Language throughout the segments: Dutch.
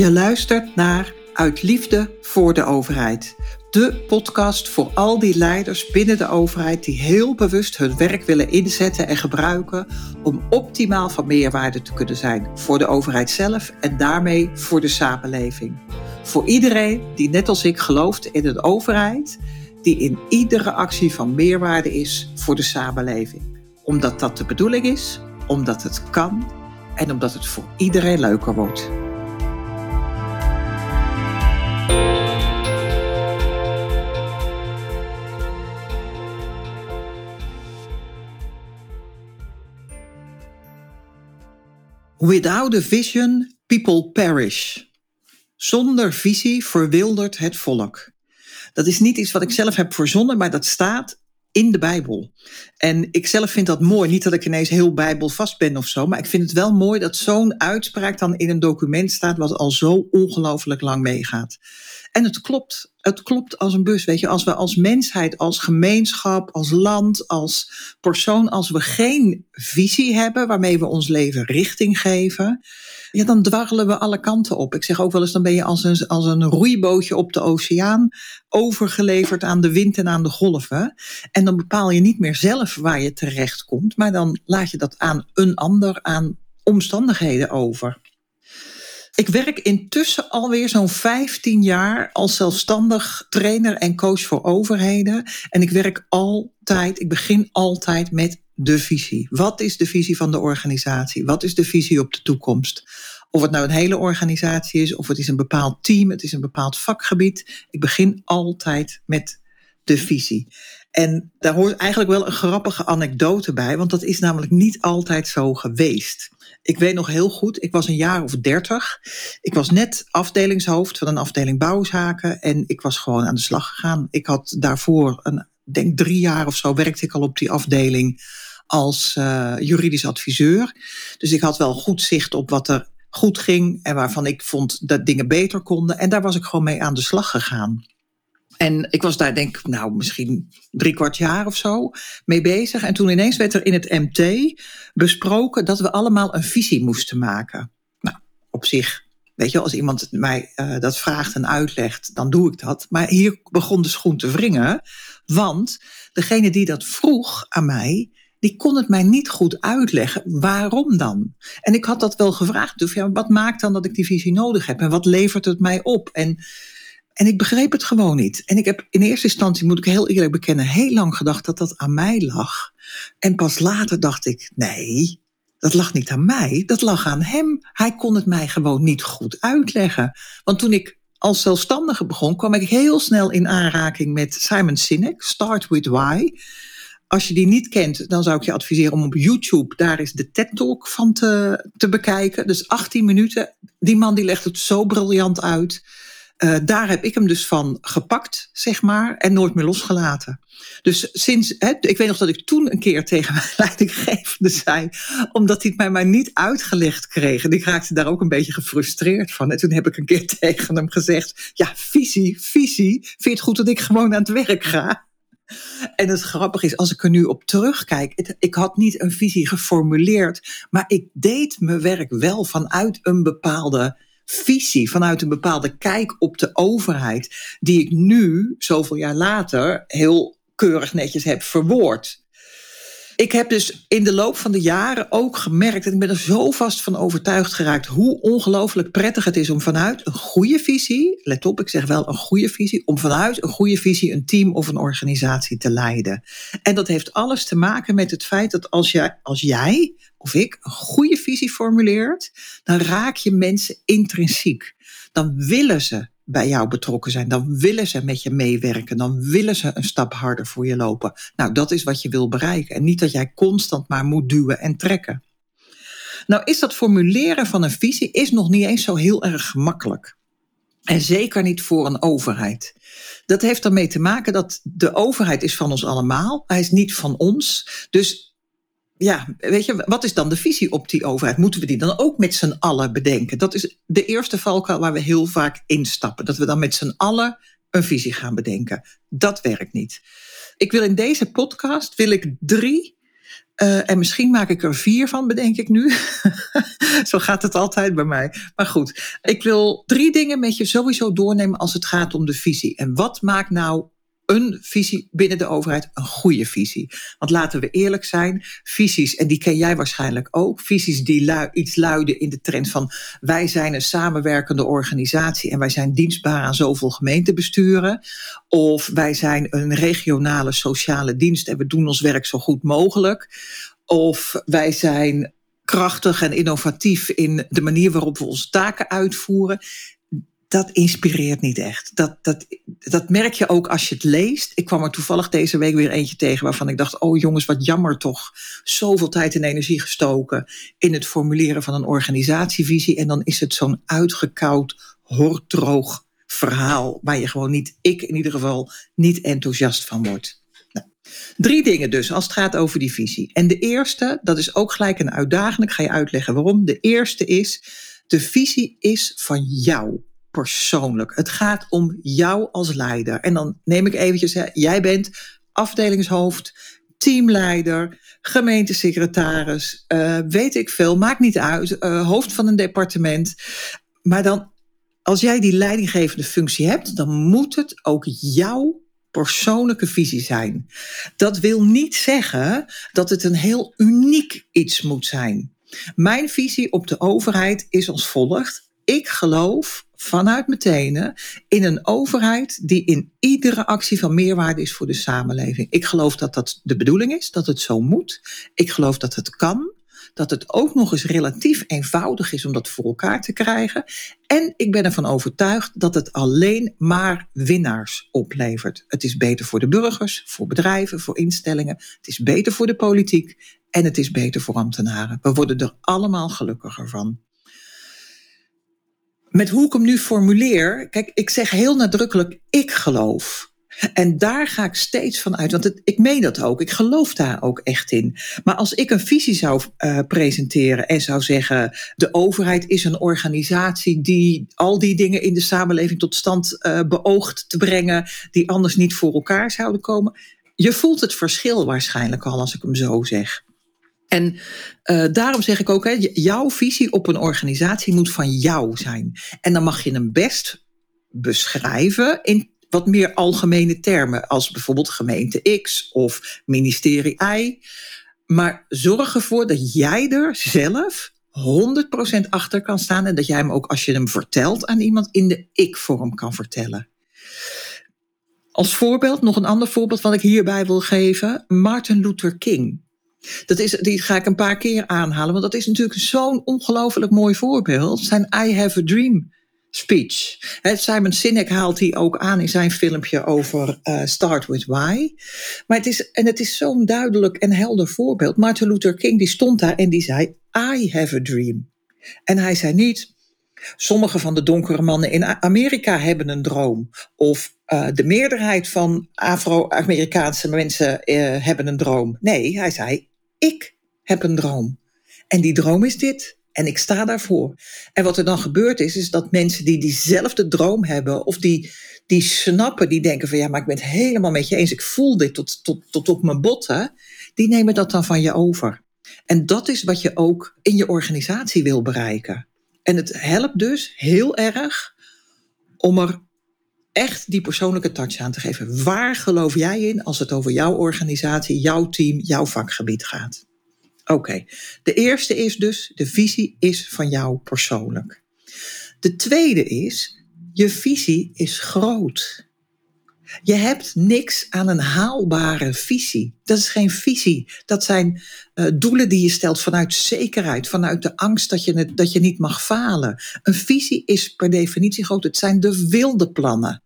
Je luistert naar Uit Liefde voor de Overheid. De podcast voor al die leiders binnen de overheid die heel bewust hun werk willen inzetten en gebruiken om optimaal van meerwaarde te kunnen zijn voor de overheid zelf en daarmee voor de samenleving. Voor iedereen die net als ik gelooft in een overheid die in iedere actie van meerwaarde is voor de samenleving. Omdat dat de bedoeling is, omdat het kan en omdat het voor iedereen leuker wordt. Without a vision, people perish. Zonder visie verwildert het volk. Dat is niet iets wat ik zelf heb verzonnen, maar dat staat in de Bijbel. En ik zelf vind dat mooi. Niet dat ik ineens heel bijbelvast ben of zo, maar ik vind het wel mooi dat zo'n uitspraak dan in een document staat wat al zo ongelooflijk lang meegaat. En het klopt. Het klopt als een bus. Weet je, als we als mensheid, als gemeenschap, als land, als persoon, als we geen visie hebben waarmee we ons leven richting geven, ja, dan dwarrelen we alle kanten op. Ik zeg ook wel eens, dan ben je als een, als een roeibootje op de oceaan overgeleverd aan de wind en aan de golven. En dan bepaal je niet meer zelf waar je terecht komt, maar dan laat je dat aan een ander, aan omstandigheden over. Ik werk intussen alweer zo'n 15 jaar als zelfstandig trainer en coach voor overheden. En ik werk altijd, ik begin altijd met de visie. Wat is de visie van de organisatie? Wat is de visie op de toekomst? Of het nou een hele organisatie is, of het is een bepaald team, het is een bepaald vakgebied. Ik begin altijd met de visie. En daar hoort eigenlijk wel een grappige anekdote bij, want dat is namelijk niet altijd zo geweest. Ik weet nog heel goed, ik was een jaar of dertig. Ik was net afdelingshoofd van een afdeling bouwzaken en ik was gewoon aan de slag gegaan. Ik had daarvoor, een, denk drie jaar of zo, werkte ik al op die afdeling als uh, juridisch adviseur. Dus ik had wel goed zicht op wat er goed ging en waarvan ik vond dat dingen beter konden. En daar was ik gewoon mee aan de slag gegaan. En ik was daar denk ik, nou misschien drie kwart jaar of zo mee bezig. En toen ineens werd er in het MT besproken dat we allemaal een visie moesten maken. Nou, op zich, weet je, als iemand mij uh, dat vraagt en uitlegt, dan doe ik dat. Maar hier begon de schoen te wringen, want degene die dat vroeg aan mij, die kon het mij niet goed uitleggen. Waarom dan? En ik had dat wel gevraagd. Dus ja, wat maakt dan dat ik die visie nodig heb? En wat levert het mij op? En, en ik begreep het gewoon niet. En ik heb in eerste instantie, moet ik heel eerlijk bekennen, heel lang gedacht dat dat aan mij lag. En pas later dacht ik, nee, dat lag niet aan mij, dat lag aan hem. Hij kon het mij gewoon niet goed uitleggen. Want toen ik als zelfstandige begon, kwam ik heel snel in aanraking met Simon Sinek, Start with Why. Als je die niet kent, dan zou ik je adviseren om op YouTube, daar is de TED Talk van te, te bekijken. Dus 18 minuten. Die man die legt het zo briljant uit. Uh, daar heb ik hem dus van gepakt, zeg maar, en nooit meer losgelaten. Dus sinds, hè, ik weet nog dat ik toen een keer tegen mijn leidinggevende zei, omdat hij het mij maar niet uitgelegd kreeg. En ik raakte daar ook een beetje gefrustreerd van. En toen heb ik een keer tegen hem gezegd, ja, visie, visie, vind je het goed dat ik gewoon aan het werk ga? En het grappige is, als ik er nu op terugkijk, ik had niet een visie geformuleerd, maar ik deed mijn werk wel vanuit een bepaalde visie, vanuit een bepaalde kijk op de overheid, die ik nu, zoveel jaar later, heel keurig netjes heb verwoord ik heb dus in de loop van de jaren ook gemerkt, en ik ben er zo vast van overtuigd geraakt, hoe ongelooflijk prettig het is om vanuit een goede visie, let op, ik zeg wel een goede visie, om vanuit een goede visie een team of een organisatie te leiden. En dat heeft alles te maken met het feit dat als jij, als jij of ik een goede visie formuleert, dan raak je mensen intrinsiek. Dan willen ze bij jou betrokken zijn. Dan willen ze met je meewerken. Dan willen ze een stap harder voor je lopen. Nou, dat is wat je wil bereiken. En niet dat jij constant maar moet duwen en trekken. Nou, is dat formuleren van een visie is nog niet eens zo heel erg gemakkelijk. En zeker niet voor een overheid. Dat heeft ermee te maken dat de overheid is van ons allemaal. Hij is niet van ons. Dus ja, weet je, wat is dan de visie op die overheid? Moeten we die dan ook met z'n allen bedenken? Dat is de eerste valkuil waar we heel vaak instappen. Dat we dan met z'n allen een visie gaan bedenken. Dat werkt niet. Ik wil in deze podcast wil ik drie Uh, en misschien maak ik er vier van, bedenk ik nu. Zo gaat het altijd bij mij. Maar goed, ik wil drie dingen met je sowieso doornemen als het gaat om de visie. En wat maakt nou een visie binnen de overheid een goede visie. Want laten we eerlijk zijn, visies, en die ken jij waarschijnlijk ook, visies die iets luiden in de trend van wij zijn een samenwerkende organisatie en wij zijn dienstbaar aan zoveel gemeentebesturen. Of wij zijn een regionale sociale dienst en we doen ons werk zo goed mogelijk. Of wij zijn krachtig en innovatief in de manier waarop we onze taken uitvoeren dat inspireert niet echt. Dat, dat, dat merk je ook als je het leest. Ik kwam er toevallig deze week weer eentje tegen waarvan ik dacht: oh jongens, wat jammer toch. Zoveel tijd en energie gestoken in het formuleren van een organisatievisie. En dan is het zo'n uitgekoud, hordroog verhaal waar je gewoon niet, ik in ieder geval, niet enthousiast van word. Nou, drie dingen dus als het gaat over die visie. En de eerste, dat is ook gelijk een uitdaging. Ik ga je uitleggen waarom. De eerste is: de visie is van jou persoonlijk. Het gaat om jou als leider. En dan neem ik eventjes, hè, jij bent afdelingshoofd, teamleider, gemeentesecretaris, uh, weet ik veel, maakt niet uit, uh, hoofd van een departement. Maar dan, als jij die leidinggevende functie hebt, dan moet het ook jouw persoonlijke visie zijn. Dat wil niet zeggen dat het een heel uniek iets moet zijn. Mijn visie op de overheid is als volgt. Ik geloof vanuit mijn tenen in een overheid die in iedere actie van meerwaarde is voor de samenleving. Ik geloof dat dat de bedoeling is, dat het zo moet. Ik geloof dat het kan. Dat het ook nog eens relatief eenvoudig is om dat voor elkaar te krijgen. En ik ben ervan overtuigd dat het alleen maar winnaars oplevert. Het is beter voor de burgers, voor bedrijven, voor instellingen. Het is beter voor de politiek en het is beter voor ambtenaren. We worden er allemaal gelukkiger van met hoe ik hem nu formuleer, kijk, ik zeg heel nadrukkelijk, ik geloof. En daar ga ik steeds van uit, want ik meen dat ook. Ik geloof daar ook echt in. Maar als ik een visie zou uh, presenteren en zou zeggen: de overheid is een organisatie die al die dingen in de samenleving tot stand uh, beoogt te brengen, die anders niet voor elkaar zouden komen. Je voelt het verschil waarschijnlijk al als ik hem zo zeg. En uh, daarom zeg ik ook, hè, jouw visie op een organisatie moet van jou zijn. En dan mag je hem best beschrijven in wat meer algemene termen, als bijvoorbeeld gemeente X of ministerie Y. Maar zorg ervoor dat jij er zelf 100% achter kan staan en dat jij hem ook als je hem vertelt aan iemand in de ik-vorm kan vertellen. Als voorbeeld, nog een ander voorbeeld wat ik hierbij wil geven: Martin Luther King. Dat is, die ga ik een paar keer aanhalen, want dat is natuurlijk zo'n ongelooflijk mooi voorbeeld. Zijn I Have a Dream speech. Simon Sinek haalt die ook aan in zijn filmpje over uh, Start with Why. Maar het is, en het is zo'n duidelijk en helder voorbeeld. Martin Luther King die stond daar en die zei: I have a dream. En hij zei niet. Sommige van de donkere mannen in Amerika hebben een droom. Of uh, de meerderheid van Afro-Amerikaanse mensen uh, hebben een droom. Nee, hij zei: ik heb een droom. En die droom is dit. En ik sta daarvoor. En wat er dan gebeurt is, is dat mensen die diezelfde droom hebben, of die, die snappen, die denken van ja, maar ik ben het helemaal met je eens, ik voel dit tot, tot, tot op mijn botten, die nemen dat dan van je over. En dat is wat je ook in je organisatie wil bereiken. En het helpt dus heel erg om er echt die persoonlijke touch aan te geven. Waar geloof jij in als het over jouw organisatie, jouw team, jouw vakgebied gaat? Oké, de eerste is dus, de visie is van jou persoonlijk. De tweede is, je visie is groot. Je hebt niks aan een haalbare visie. Dat is geen visie. Dat zijn uh, doelen die je stelt vanuit zekerheid, vanuit de angst dat je, het, dat je niet mag falen. Een visie is per definitie groot. Het zijn de wilde plannen.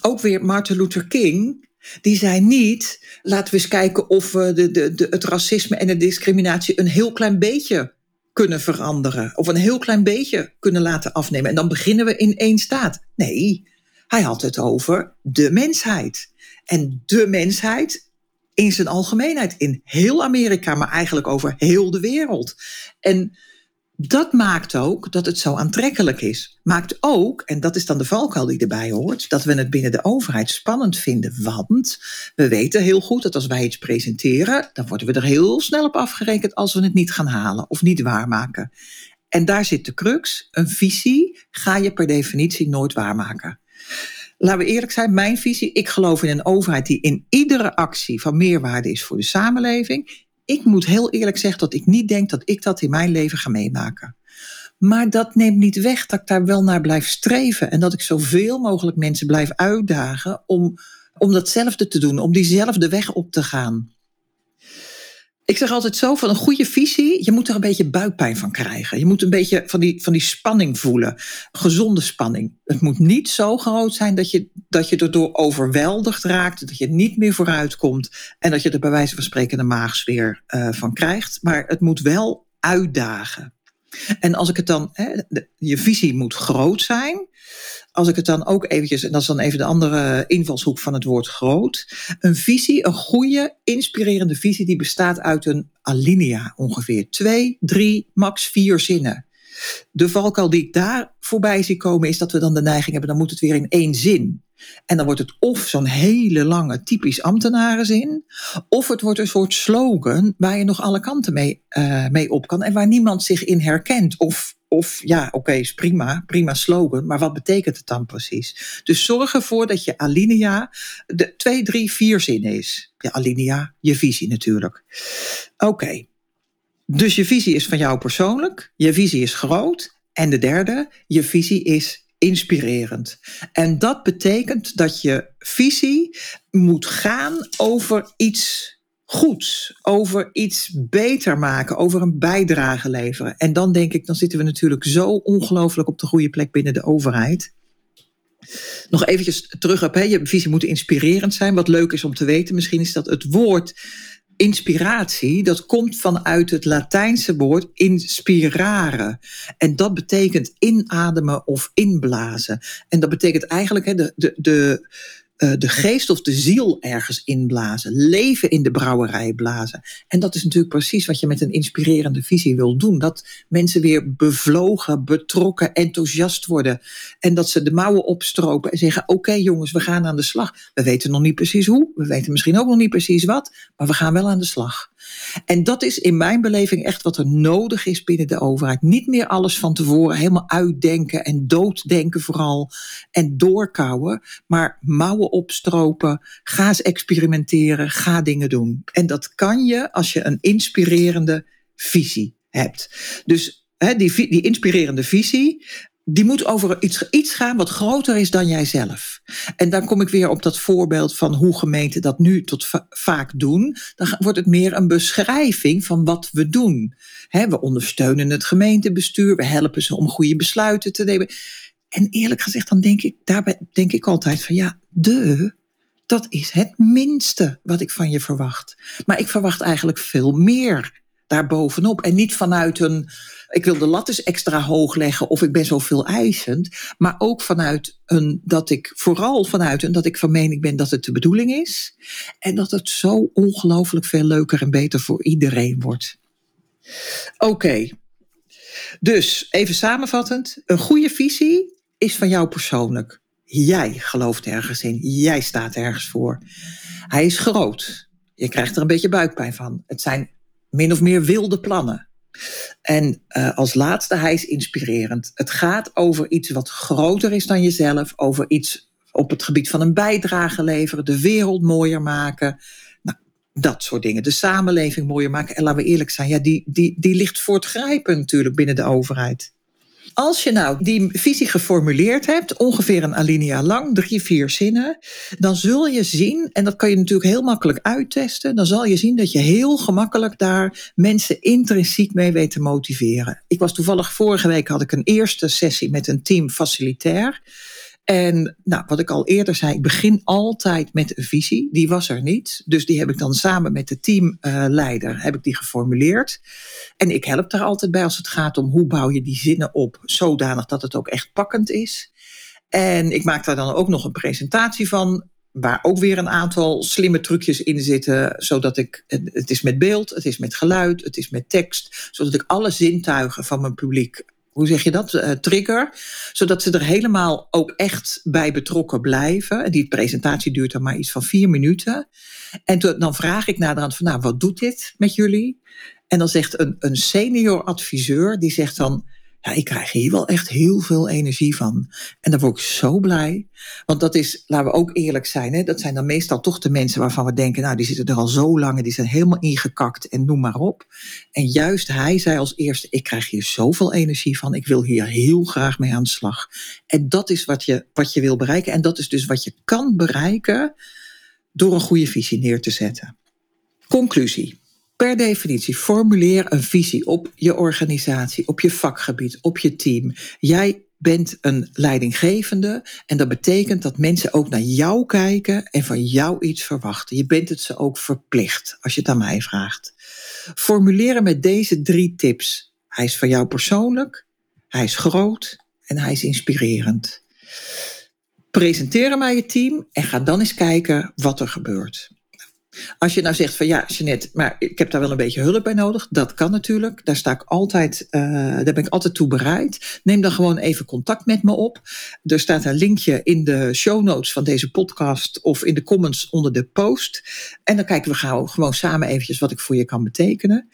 Ook weer Martin Luther King. Die zei niet, laten we eens kijken of we de, de, de, het racisme en de discriminatie een heel klein beetje kunnen veranderen. Of een heel klein beetje kunnen laten afnemen. En dan beginnen we in één staat. Nee, hij had het over de mensheid. En de mensheid in zijn algemeenheid, in heel Amerika, maar eigenlijk over heel de wereld. En dat maakt ook dat het zo aantrekkelijk is. Maakt ook, en dat is dan de valkuil die erbij hoort, dat we het binnen de overheid spannend vinden. Want we weten heel goed dat als wij iets presenteren, dan worden we er heel snel op afgerekend als we het niet gaan halen of niet waarmaken. En daar zit de crux. Een visie ga je per definitie nooit waarmaken. Laten we eerlijk zijn, mijn visie, ik geloof in een overheid die in iedere actie van meerwaarde is voor de samenleving ik moet heel eerlijk zeggen dat ik niet denk dat ik dat in mijn leven ga meemaken. Maar dat neemt niet weg dat ik daar wel naar blijf streven. En dat ik zoveel mogelijk mensen blijf uitdagen om, om datzelfde te doen, om diezelfde weg op te gaan. Ik zeg altijd zo van een goede visie, je moet er een beetje buikpijn van krijgen. Je moet een beetje van die, van die spanning voelen. Gezonde spanning. Het moet niet zo groot zijn dat je, dat je erdoor overweldigd raakt. Dat je niet meer vooruit komt. En dat je er bij wijze van spreken een maagsfeer uh, van krijgt. Maar het moet wel uitdagen. En als ik het dan, hè, je visie moet groot zijn als ik het dan ook eventjes, en dat is dan even de andere invalshoek van het woord groot. Een visie, een goede, inspirerende visie, die bestaat uit een alinea ongeveer. Twee, drie, max vier zinnen. De valkuil die ik daar voorbij zie komen is dat we dan de neiging hebben, dan moet het weer in één zin. En dan wordt het of zo'n hele lange typisch ambtenarenzin, of het wordt een soort slogan waar je nog alle kanten mee, uh, mee op kan en waar niemand zich in herkent. Of of ja, oké, is prima, prima slogan, maar wat betekent het dan precies? Dus zorg ervoor dat je alinea de twee, drie, vier zinnen is. Ja, alinea, je visie natuurlijk. Oké, dus je visie is van jou persoonlijk, je visie is groot. En de derde, je visie is inspirerend. En dat betekent dat je visie moet gaan over iets goed, over iets beter maken, over een bijdrage leveren. En dan denk ik, dan zitten we natuurlijk zo ongelooflijk op de goede plek binnen de overheid. Nog eventjes terug op, hè, je visie moet inspirerend zijn. Wat leuk is om te weten misschien is dat het woord inspiratie, dat komt vanuit het Latijnse woord inspirare. En dat betekent inademen of inblazen. En dat betekent eigenlijk hè, de, de, de, uh, de geest of de ziel ergens inblazen. Leven in de brouwerij blazen. En dat is natuurlijk precies wat je met een inspirerende visie wil doen. Dat mensen weer bevlogen, betrokken, enthousiast worden. En dat ze de mouwen opstropen en zeggen: Oké jongens, we gaan aan de slag. We weten nog niet precies hoe, we weten misschien ook nog niet precies wat, maar we gaan wel aan de slag. En dat is in mijn beleving echt wat er nodig is binnen de overheid. Niet meer alles van tevoren helemaal uitdenken en dooddenken vooral en doorkouwen, maar mouwen opstropen, ga eens experimenteren, ga dingen doen. En dat kan je als je een inspirerende visie hebt. Dus die, die inspirerende visie, die moet over iets, iets gaan wat groter is dan jijzelf. En dan kom ik weer op dat voorbeeld van hoe gemeenten dat nu tot vaak doen. Dan wordt het meer een beschrijving van wat we doen. we ondersteunen het gemeentebestuur, we helpen ze om goede besluiten te nemen. En eerlijk gezegd, dan denk ik, daarbij denk ik altijd van ja, de, dat is het minste wat ik van je verwacht. Maar ik verwacht eigenlijk veel meer daarbovenop. En niet vanuit een, ik wil de lat extra hoog leggen of ik ben zoveel eisend. Maar ook vanuit een, dat ik, vooral vanuit een, dat ik van mening ben dat het de bedoeling is. En dat het zo ongelooflijk veel leuker en beter voor iedereen wordt. Oké. Dus even samenvattend, een goede visie is van jou persoonlijk. Jij gelooft ergens in, jij staat ergens voor. Hij is groot. Je krijgt er een beetje buikpijn van. Het zijn min of meer wilde plannen. En uh, als laatste, hij is inspirerend. Het gaat over iets wat groter is dan jezelf, over iets op het gebied van een bijdrage leveren, de wereld mooier maken. Nou, dat soort dingen. De samenleving mooier maken. En laten we eerlijk zijn, ja, die, die, die ligt voor het grijpen natuurlijk binnen de overheid. Als je nou die visie geformuleerd hebt, ongeveer een alinea lang, drie, vier zinnen, dan zul je zien, en dat kan je natuurlijk heel makkelijk uittesten, dan zal je zien dat je heel gemakkelijk daar mensen intrinsiek mee weet te motiveren. Ik was toevallig vorige week had ik een eerste sessie met een team facilitair. En nou, wat ik al eerder zei, ik begin altijd met een visie. Die was er niet. Dus die heb ik dan samen met de teamleider heb ik die geformuleerd. En ik help daar altijd bij als het gaat om hoe bouw je die zinnen op, zodanig dat het ook echt pakkend is. En ik maak daar dan ook nog een presentatie van. waar ook weer een aantal slimme trucjes in zitten, zodat ik, het is met beeld, het is met geluid, het is met tekst, zodat ik alle zintuigen van mijn publiek hoe zeg je dat, uh, trigger. Zodat ze er helemaal ook echt bij betrokken blijven. Die presentatie duurt dan maar iets van vier minuten. En dan vraag ik naderhand van, nou, wat doet dit met jullie? En dan zegt een, een senior adviseur, die zegt dan, ja, ik krijg hier wel echt heel veel energie van. En dan word ik zo blij. Want dat is, laten we ook eerlijk zijn, hè, dat zijn dan meestal toch de mensen waarvan we denken, nou, die zitten er al zo lang en die zijn helemaal ingekakt en noem maar op. En juist hij zei als eerste, ik krijg hier zoveel energie van, ik wil hier heel graag mee aan de slag. En dat is wat je, wat je wil bereiken. En dat is dus wat je kan bereiken door een goede visie neer te zetten. Conclusie. Per definitie, formuleer een visie op je organisatie, op je vakgebied, op je team. Jij bent een leidinggevende en dat betekent dat mensen ook naar jou kijken en van jou iets verwachten. Je bent het ze ook verplicht als je het aan mij vraagt. Formuleren met deze drie tips. Hij is van jou persoonlijk, hij is groot en hij is inspirerend. Presenteer hem aan je team en ga dan eens kijken wat er gebeurt. Als je nou zegt van ja, Jeanette, maar ik heb daar wel een beetje hulp bij nodig. Dat kan natuurlijk. Daar sta ik altijd, uh, daar ben ik altijd toe bereid. Neem dan gewoon even contact met me op. Er staat een linkje in de show notes van deze podcast of in de comments onder de post. En dan kijken we gewoon samen eventjes wat ik voor je kan betekenen.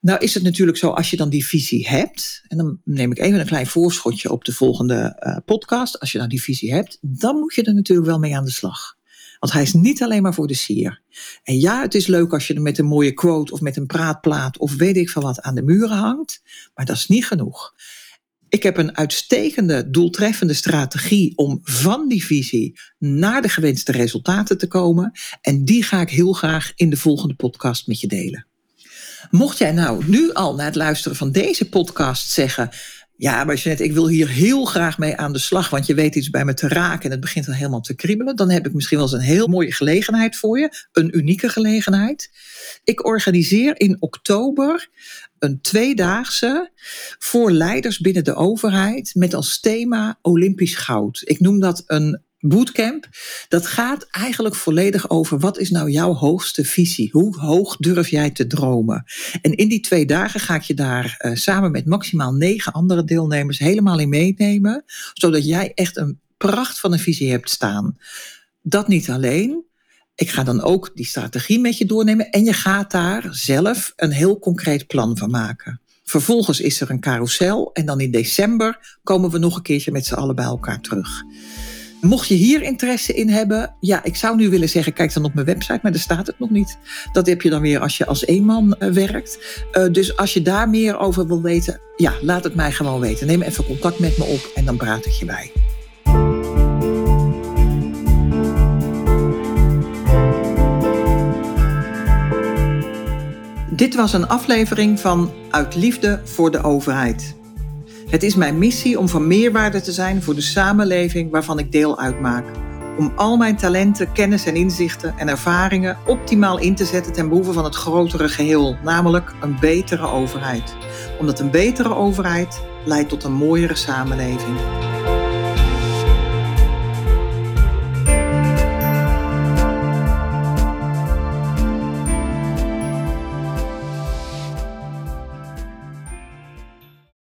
Nou is het natuurlijk zo, als je dan die visie hebt, en dan neem ik even een klein voorschotje op de volgende uh, podcast. Als je nou die visie hebt, dan moet je er natuurlijk wel mee aan de slag. Want hij is niet alleen maar voor de sier. En ja, het is leuk als je er met een mooie quote of met een praatplaat of weet ik van wat aan de muren hangt, maar dat is niet genoeg. Ik heb een uitstekende, doeltreffende strategie om van die visie naar de gewenste resultaten te komen. En die ga ik heel graag in de volgende podcast met je delen. Mocht jij nou nu al na het luisteren van deze podcast zeggen: ja, maar Jeanette, ik wil hier heel graag mee aan de slag, want je weet iets bij me te raken en het begint dan helemaal te kriebelen. Dan heb ik misschien wel eens een heel mooie gelegenheid voor je, een unieke gelegenheid. Ik organiseer in oktober een tweedaagse voor leiders binnen de overheid met als thema Olympisch goud. Ik noem dat een bootcamp, dat gaat eigenlijk volledig over wat is nou jouw hoogste visie? Hoe hoog durf jij te dromen? En in die twee dagen ga ik je daar uh, samen met maximaal negen andere deelnemers helemaal in meenemen, zodat jij echt een pracht van een visie hebt staan. Dat niet alleen. Ik ga dan ook die strategie met je doornemen en je gaat daar zelf een heel concreet plan van maken. Vervolgens is er een carousel en dan in december komen we nog een keertje met z'n allen bij elkaar terug. Mocht je hier interesse in hebben, ja, ik zou nu willen zeggen, kijk dan op mijn website, maar daar staat het nog niet. Dat heb je dan weer als je als eenman uh, werkt. Uh, dus als je daar meer over wil weten, ja, laat het mij gewoon weten. Neem even contact met me op en dan praat ik je bij. Dit was een aflevering van Uit Liefde voor de Overheid. Het is mijn missie om van meerwaarde te zijn voor de samenleving waarvan ik deel uitmaak. Om al mijn talenten, kennis en inzichten en ervaringen optimaal in te zetten ten behoeve van het grotere geheel, namelijk een betere overheid. Omdat een betere overheid leidt tot een mooiere samenleving.